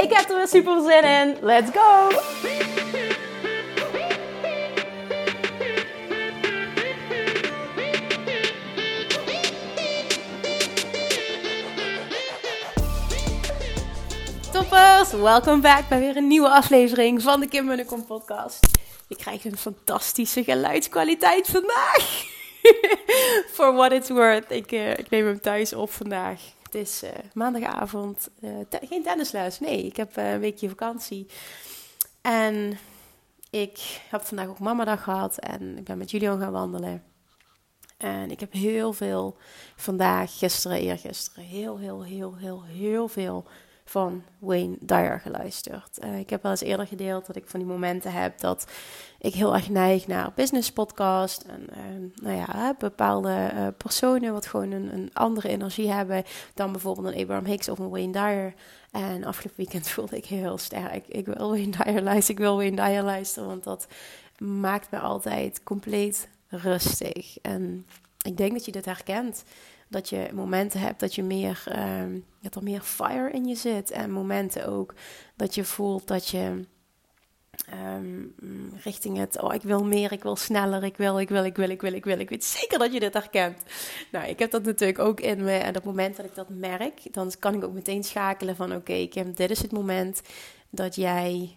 Ik heb er weer super zin in. Let's go! Toppers, welkom back bij weer een nieuwe aflevering van de Kim Munnekom podcast. Je krijgt een fantastische geluidskwaliteit vandaag. For what it's worth. Ik, uh, ik neem hem thuis op vandaag. Het is uh, maandagavond. Uh, geen tennisles, nee. Ik heb een weekje vakantie. En ik heb vandaag ook mamadag gehad. En ik ben met Julian gaan wandelen. En ik heb heel veel vandaag, gisteren, eergisteren, heel, heel, heel, heel, heel veel van Wayne Dyer geluisterd. Uh, ik heb wel eens eerder gedeeld dat ik van die momenten heb dat ik heel erg neig naar business podcast. En uh, nou ja, bepaalde uh, personen wat gewoon een, een, andere energie hebben dan bijvoorbeeld een Abraham Hicks of een Wayne Dyer. En afgelopen weekend voelde ik heel sterk. Ik wil Wayne Dyer luisteren, ik wil Wayne Dyer luisteren, want dat maakt me altijd compleet rustig. En ik denk dat je dit herkent dat je momenten hebt dat je meer, um, dat er meer fire in je zit. En momenten ook dat je voelt dat je um, richting het, oh ik wil meer, ik wil sneller, ik wil, ik wil, ik wil, ik wil, ik wil. Ik weet zeker dat je dit herkent. Nou, ik heb dat natuurlijk ook in me. En op het moment dat ik dat merk, dan kan ik ook meteen schakelen van oké, okay, Kim, dit is het moment dat jij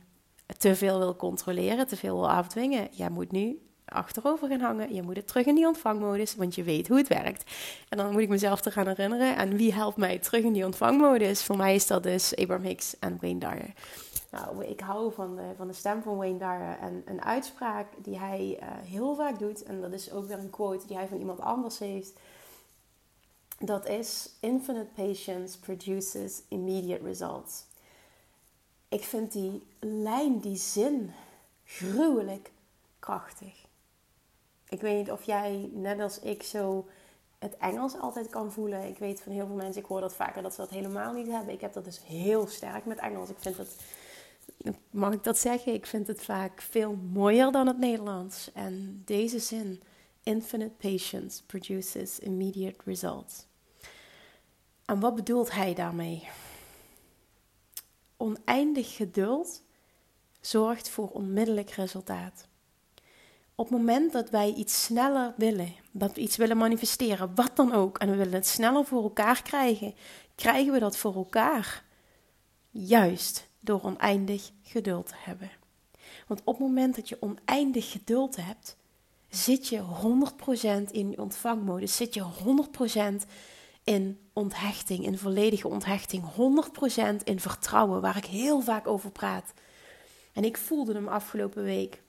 te veel wil controleren, te veel wil afdwingen. Jij moet nu achterover gaan hangen. Je moet het terug in die ontvangmodus, want je weet hoe het werkt. En dan moet ik mezelf te gaan herinneren. En wie helpt mij terug in die ontvangmodus? Voor mij is dat dus Abraham Hicks en Wayne Dyer. Nou, ik hou van de, van de stem van Wayne Dyer. En een uitspraak die hij uh, heel vaak doet, en dat is ook weer een quote die hij van iemand anders heeft. Dat is: Infinite patience produces immediate results. Ik vind die lijn, die zin, gruwelijk krachtig. Ik weet niet of jij, net als ik, zo het Engels altijd kan voelen. Ik weet van heel veel mensen, ik hoor dat vaker, dat ze dat helemaal niet hebben. Ik heb dat dus heel sterk met Engels. Ik vind het, mag ik dat zeggen? Ik vind het vaak veel mooier dan het Nederlands. En deze zin, infinite patience produces immediate results. En wat bedoelt hij daarmee? Oneindig geduld zorgt voor onmiddellijk resultaat. Op het moment dat wij iets sneller willen, dat we iets willen manifesteren, wat dan ook, en we willen het sneller voor elkaar krijgen, krijgen we dat voor elkaar. Juist door oneindig geduld te hebben. Want op het moment dat je oneindig geduld hebt, zit je 100% in ontvangmodus, zit je 100% in onthechting, in volledige onthechting, 100% in vertrouwen, waar ik heel vaak over praat. En ik voelde hem afgelopen week.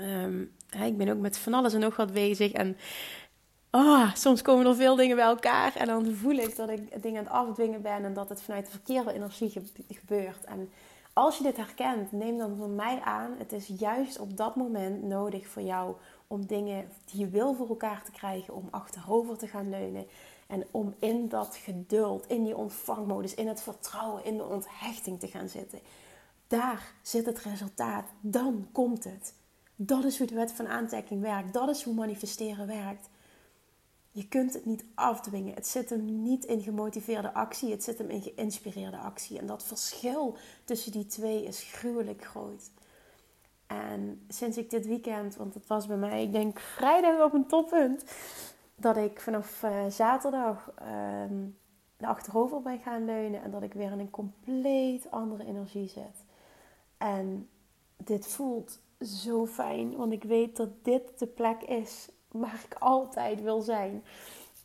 Um, ik ben ook met van alles en nog wat bezig. En oh, soms komen er veel dingen bij elkaar. En dan voel ik dat ik dingen aan het afdwingen ben. En dat het vanuit de verkeerde energie gebeurt. En als je dit herkent, neem dan van mij aan. Het is juist op dat moment nodig voor jou om dingen die je wil voor elkaar te krijgen. Om achterover te gaan leunen. En om in dat geduld, in die ontvangmodus, in het vertrouwen, in de onthechting te gaan zitten. Daar zit het resultaat. Dan komt het. Dat is hoe de wet van aantrekking werkt. Dat is hoe manifesteren werkt. Je kunt het niet afdwingen. Het zit hem niet in gemotiveerde actie. Het zit hem in geïnspireerde actie. En dat verschil tussen die twee is gruwelijk groot. En sinds ik dit weekend, want het was bij mij, ik denk vrijdag op een toppunt, dat ik vanaf uh, zaterdag uh, achterover ben gaan leunen en dat ik weer in een compleet andere energie zit. En dit voelt zo fijn, want ik weet dat dit de plek is waar ik altijd wil zijn.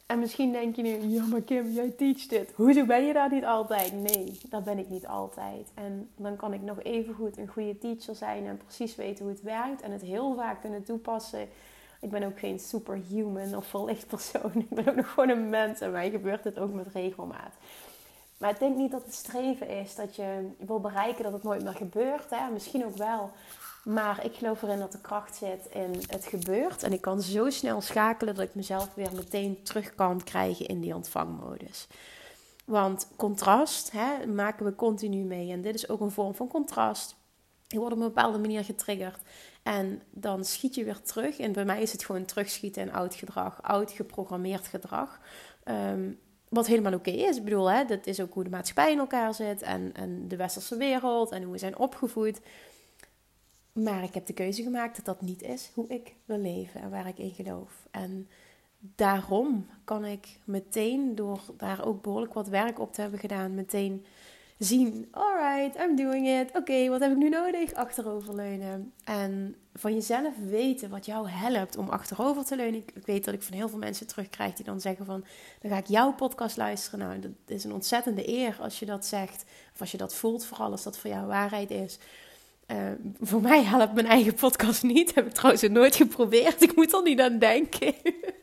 En misschien denk je nu, ja maar Kim, jij teach dit. Hoezo ben je daar niet altijd? Nee, dat ben ik niet altijd. En dan kan ik nog even goed een goede teacher zijn en precies weten hoe het werkt. En het heel vaak kunnen toepassen. Ik ben ook geen superhuman of verlicht persoon. Ik ben ook nog gewoon een mens en mij gebeurt het ook met regelmaat. Maar ik denk niet dat het streven is dat je wil bereiken dat het nooit meer gebeurt. Hè? Misschien ook wel. Maar ik geloof erin dat de kracht zit in het gebeurt. En ik kan zo snel schakelen dat ik mezelf weer meteen terug kan krijgen in die ontvangmodus. Want contrast hè, maken we continu mee. En dit is ook een vorm van contrast. Je wordt op een bepaalde manier getriggerd. En dan schiet je weer terug. En bij mij is het gewoon terugschieten in oud gedrag, oud geprogrammeerd gedrag. Um, wat helemaal oké is. Ik bedoel, hè, dat is ook hoe de maatschappij in elkaar zit. En, en de westerse wereld. En hoe we zijn opgevoed. Maar ik heb de keuze gemaakt dat dat niet is hoe ik wil leven en waar ik in geloof. En daarom kan ik meteen, door daar ook behoorlijk wat werk op te hebben gedaan, meteen zien: alright, I'm doing it. Oké, wat heb ik nu nodig? Achteroverleunen. En van jezelf weten wat jou helpt om achterover te leunen. Ik, weet dat ik van heel veel mensen terugkrijg die dan zeggen: van, dan ga ik jouw podcast luisteren. Nou, dat is een ontzettende eer als je dat zegt. Of als je dat voelt, vooral als dat voor jou waarheid is. Uh, voor mij helpt mijn eigen podcast niet. Heb ik trouwens nooit geprobeerd. Ik moet er niet aan denken.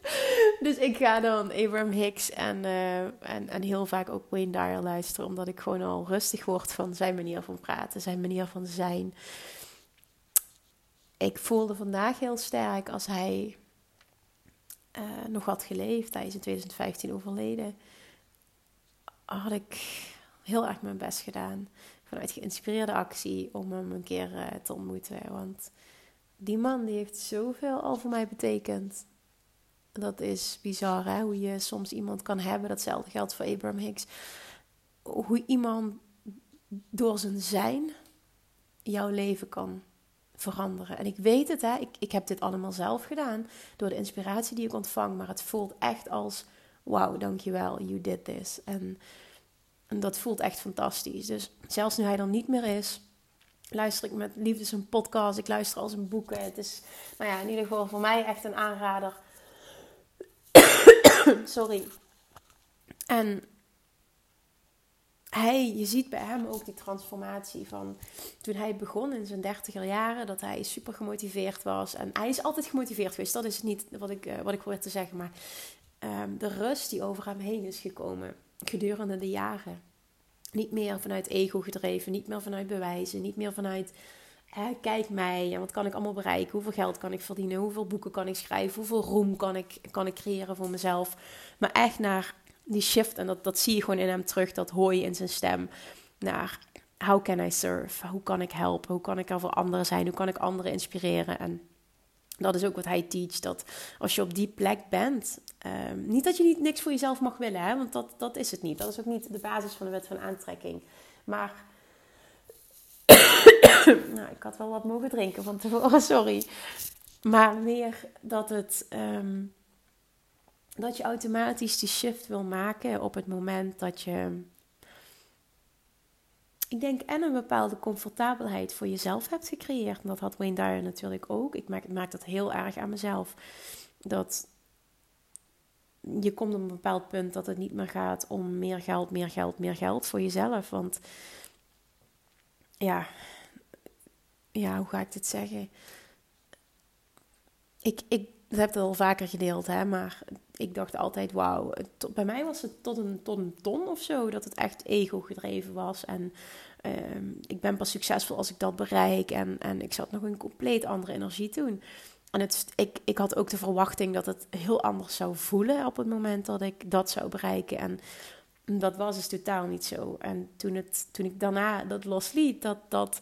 dus ik ga dan Abraham Hicks en, uh, en, en heel vaak ook Wayne Dyer luisteren. Omdat ik gewoon al rustig word van zijn manier van praten, zijn manier van zijn. Ik voelde vandaag heel sterk als hij uh, nog had geleefd. Hij is in 2015 overleden. Had ik heel erg mijn best gedaan vanuit geïnspireerde actie om hem een keer uh, te ontmoeten. Want die man die heeft zoveel al voor mij betekend. Dat is bizar, hè? Hoe je soms iemand kan hebben. Datzelfde geldt voor Abraham Hicks. Hoe iemand door zijn zijn jouw leven kan veranderen. En ik weet het, hè? Ik, ik heb dit allemaal zelf gedaan. Door de inspiratie die ik ontvang. Maar het voelt echt als: wauw, dankjewel, you did this. En en dat voelt echt fantastisch. Dus zelfs nu hij er niet meer is, luister ik met liefde zijn podcast. Ik luister al zijn boeken. Het is, nou ja, in ieder geval voor mij echt een aanrader. Sorry. En hij, je ziet bij hem ook die transformatie van toen hij begon in zijn dertiger jaren, dat hij super gemotiveerd was. En hij is altijd gemotiveerd geweest, dat is niet wat ik, uh, wat ik te zeggen, maar um, de rust die over hem heen is gekomen gedurende de jaren. Niet meer vanuit ego gedreven, niet meer vanuit bewijzen, niet meer vanuit kijk mij en wat kan ik allemaal bereiken, hoeveel geld kan ik verdienen, hoeveel boeken kan ik schrijven, hoeveel roem kan ik, kan ik creëren voor mezelf. Maar echt naar die shift, en dat, dat zie je gewoon in hem terug, dat hoor je in zijn stem, naar how can I serve, hoe kan ik helpen, hoe kan ik er voor anderen zijn, hoe kan ik anderen inspireren? En dat is ook wat hij teacht. Dat als je op die plek bent. Um, niet dat je niet niks voor jezelf mag willen, hè, want dat, dat is het niet. Dat is ook niet de basis van de wet van aantrekking. Maar. nou, ik had wel wat mogen drinken van tevoren, sorry. Maar meer dat het. Um, dat je automatisch die shift wil maken op het moment dat je ik denk en een bepaalde comfortabelheid voor jezelf hebt gecreëerd. En dat had Wayne Dyer natuurlijk ook. Ik merk, maak dat heel erg aan mezelf. Dat je komt op een bepaald punt dat het niet meer gaat om meer geld, meer geld, meer geld voor jezelf. Want ja, ja hoe ga ik dit zeggen? Ik, ik heb het al vaker gedeeld, hè, maar ik dacht altijd, wauw. Bij mij was het tot een, tot een ton of zo, dat het echt ego gedreven was. En ehm, ik ben pas succesvol als ik dat bereik. En, en ik zat nog een compleet andere energie toen. En het, ik, ik had ook de verwachting dat het heel anders zou voelen op het moment dat ik dat zou bereiken. En dat was dus totaal niet zo. En toen, het, toen ik daarna dat losliet, dat, dat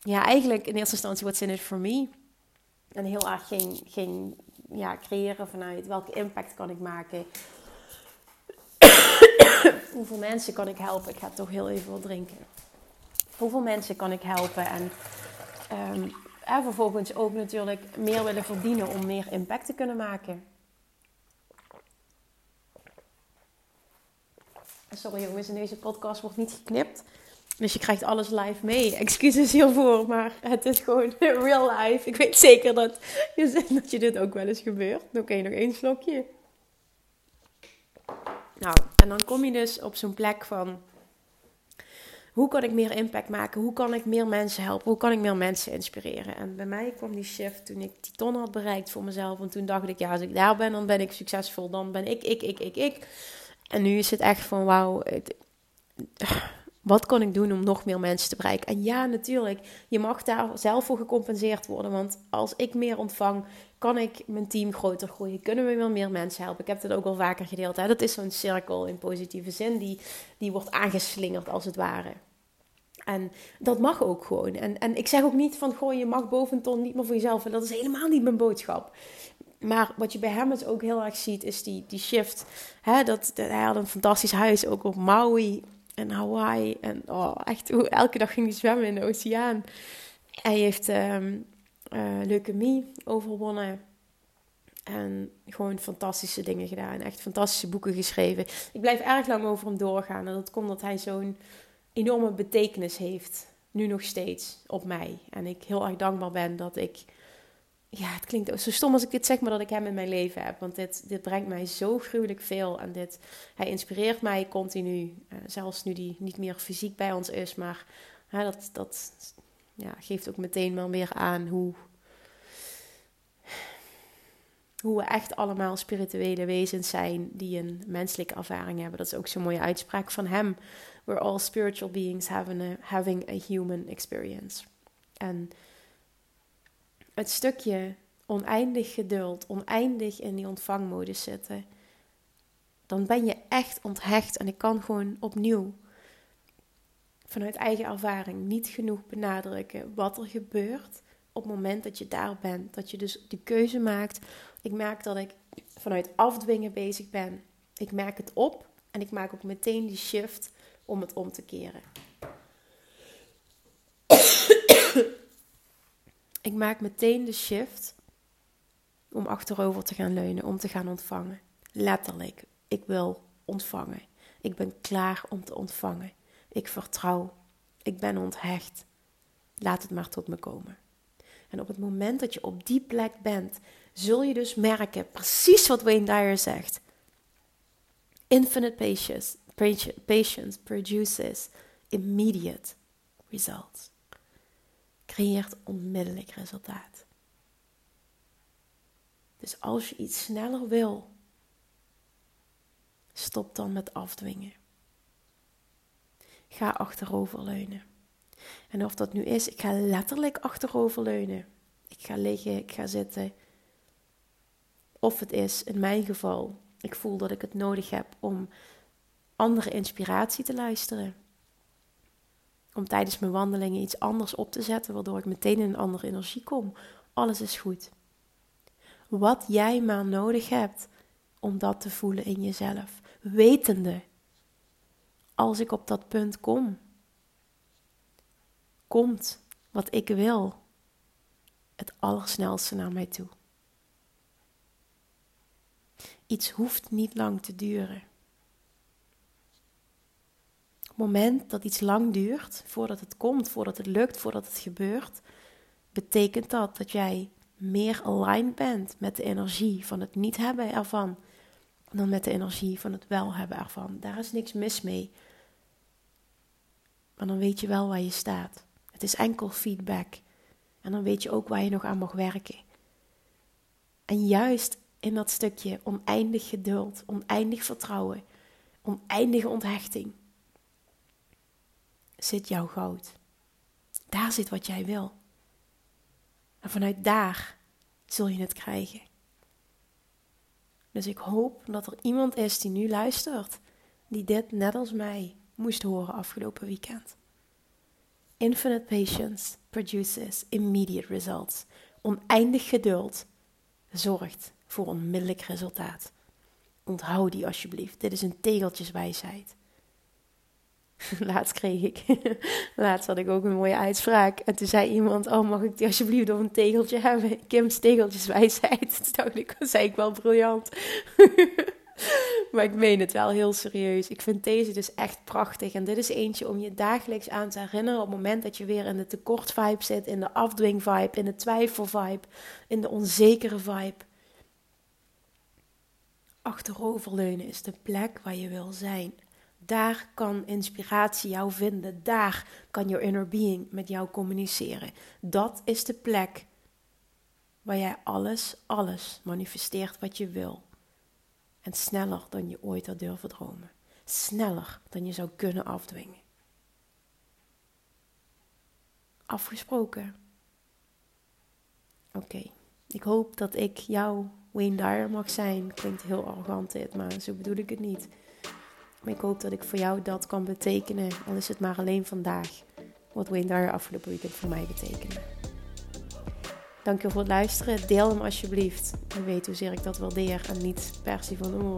ja, eigenlijk in eerste instantie what's in it for me. En heel erg ging, ging ja, creëren vanuit welke impact kan ik maken. Hoeveel mensen kan ik helpen? Ik ga toch heel even wat drinken. Hoeveel mensen kan ik helpen? En, en vervolgens ook natuurlijk meer willen verdienen om meer impact te kunnen maken. Sorry jongens, in deze podcast wordt niet geknipt. Dus je krijgt alles live mee. Excuses hiervoor, maar het is gewoon real life. Ik weet zeker dat je, dat je dit ook wel eens gebeurt. Oké, nog één slokje. Nou, en dan kom je dus op zo'n plek van... Hoe kan ik meer impact maken? Hoe kan ik meer mensen helpen? Hoe kan ik meer mensen inspireren? En bij mij kwam die shift toen ik die ton had bereikt voor mezelf. En toen dacht ik, ja, als ik daar ben, dan ben ik succesvol. Dan ben ik, ik, ik, ik, ik. En nu is het echt van, wauw, wat kan ik doen om nog meer mensen te bereiken? En ja, natuurlijk, je mag daar zelf voor gecompenseerd worden. Want als ik meer ontvang, kan ik mijn team groter groeien. Kunnen we wel meer mensen helpen? Ik heb het ook al vaker gedeeld. Hè? Dat is zo'n cirkel in positieve zin, die, die wordt aangeslingerd als het ware. En dat mag ook gewoon. En, en ik zeg ook niet van, goh, je mag boven ton niet meer voor jezelf. En dat is helemaal niet mijn boodschap. Maar wat je bij hem ook heel erg ziet, is die, die shift. Hè, dat, dat, hij had een fantastisch huis, ook op Maui en Hawaii. En oh, echt, elke dag ging hij zwemmen in de oceaan. Hij heeft um, uh, leukemie overwonnen. En gewoon fantastische dingen gedaan. Echt fantastische boeken geschreven. Ik blijf erg lang over hem doorgaan. En dat komt dat hij zo'n enorme betekenis heeft. Nu nog steeds op mij. En ik heel erg dankbaar ben dat ik. Ja, het klinkt zo stom als ik dit zeg, maar dat ik hem in mijn leven heb. Want dit, dit brengt mij zo gruwelijk veel. En dit, hij inspireert mij continu. Uh, zelfs nu die niet meer fysiek bij ons is. Maar dat, dat ja, geeft ook meteen wel weer aan hoe, hoe we echt allemaal spirituele wezens zijn die een menselijke ervaring hebben. Dat is ook zo'n mooie uitspraak van hem. We're all spiritual beings a, having a human experience. En het stukje oneindig geduld, oneindig in die ontvangmodus zitten, dan ben je echt onthecht. En ik kan gewoon opnieuw vanuit eigen ervaring niet genoeg benadrukken wat er gebeurt op het moment dat je daar bent. Dat je dus de keuze maakt. Ik merk dat ik vanuit afdwingen bezig ben. Ik merk het op en ik maak ook meteen die shift om het om te keren. Ik maak meteen de shift om achterover te gaan leunen, om te gaan ontvangen. Letterlijk, ik wil ontvangen. Ik ben klaar om te ontvangen. Ik vertrouw. Ik ben onthecht. Laat het maar tot me komen. En op het moment dat je op die plek bent, zul je dus merken, precies wat Wayne Dyer zegt. Infinite patience, patience produces immediate results. Creëert onmiddellijk resultaat. Dus als je iets sneller wil, stop dan met afdwingen. Ga achteroverleunen. En of dat nu is, ik ga letterlijk achteroverleunen. Ik ga liggen, ik ga zitten. Of het is, in mijn geval, ik voel dat ik het nodig heb om andere inspiratie te luisteren. Om tijdens mijn wandelingen iets anders op te zetten, waardoor ik meteen in een andere energie kom. Alles is goed. Wat jij maar nodig hebt om dat te voelen in jezelf. Wetende, als ik op dat punt kom, komt wat ik wil het allersnelste naar mij toe. Iets hoeft niet lang te duren. Moment dat iets lang duurt, voordat het komt, voordat het lukt, voordat het gebeurt, betekent dat dat jij meer aligned bent met de energie van het niet hebben ervan dan met de energie van het wel hebben ervan. Daar is niks mis mee. Maar dan weet je wel waar je staat. Het is enkel feedback. En dan weet je ook waar je nog aan mag werken. En juist in dat stukje oneindig geduld, oneindig vertrouwen, oneindige onthechting zit jouw goud. Daar zit wat jij wil. En vanuit daar zul je het krijgen. Dus ik hoop dat er iemand is die nu luistert, die dit net als mij moest horen afgelopen weekend. Infinite patience produces immediate results. Oneindig geduld zorgt voor onmiddellijk resultaat. Onthoud die alsjeblieft. Dit is een tegeltjeswijsheid. Laatst kreeg ik, laatst had ik ook een mooie uitspraak. En toen zei iemand, oh mag ik die alsjeblieft op een tegeltje hebben? Kim's tegeltjeswijsheid. Toen ik, zei ik wel briljant. maar ik meen het wel heel serieus. Ik vind deze dus echt prachtig. En dit is eentje om je dagelijks aan te herinneren op het moment dat je weer in de tekort vibe zit, in de afdwing vibe, in de twijfel vibe, in de onzekere vibe. Achteroverleunen is de plek waar je wil zijn. Daar kan inspiratie jou vinden. Daar kan your inner being met jou communiceren. Dat is de plek waar jij alles, alles manifesteert wat je wil. En sneller dan je ooit had durven dromen. sneller dan je zou kunnen afdwingen. Afgesproken. Oké, ik hoop dat ik jouw Wayne Dyer mag zijn. Klinkt heel arrogant dit, maar zo bedoel ik het niet. Maar ik hoop dat ik voor jou dat kan betekenen, al is het maar alleen vandaag, wat Wayne Dyer afgelopen weekend voor mij betekende. Dank je voor het luisteren. Deel hem alsjeblieft. Je weet hoezeer ik dat waardeer. En niet per se van, oh,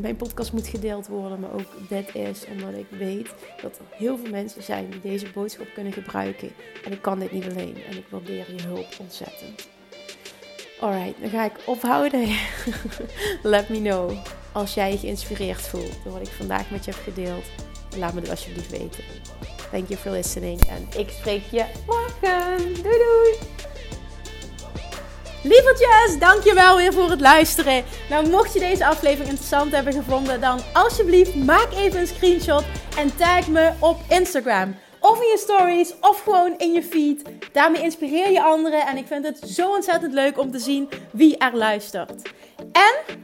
mijn podcast moet gedeeld worden. Maar ook dit is omdat ik weet dat er heel veel mensen zijn die deze boodschap kunnen gebruiken. En ik kan dit niet alleen. En ik waardeer je hulp ontzettend. Alright, dan ga ik ophouden. Let me know als jij je geïnspireerd voelt door wat ik vandaag met je heb gedeeld. Laat me het alsjeblieft weten. Thank you for listening. En ik spreek je morgen. Doei doei. Lievertjes, dankjewel weer voor het luisteren. Nou, mocht je deze aflevering interessant hebben gevonden, dan alsjeblieft maak even een screenshot en tag me op Instagram. Of in je stories, of gewoon in je feed. Daarmee inspireer je anderen en ik vind het zo ontzettend leuk om te zien wie er luistert. En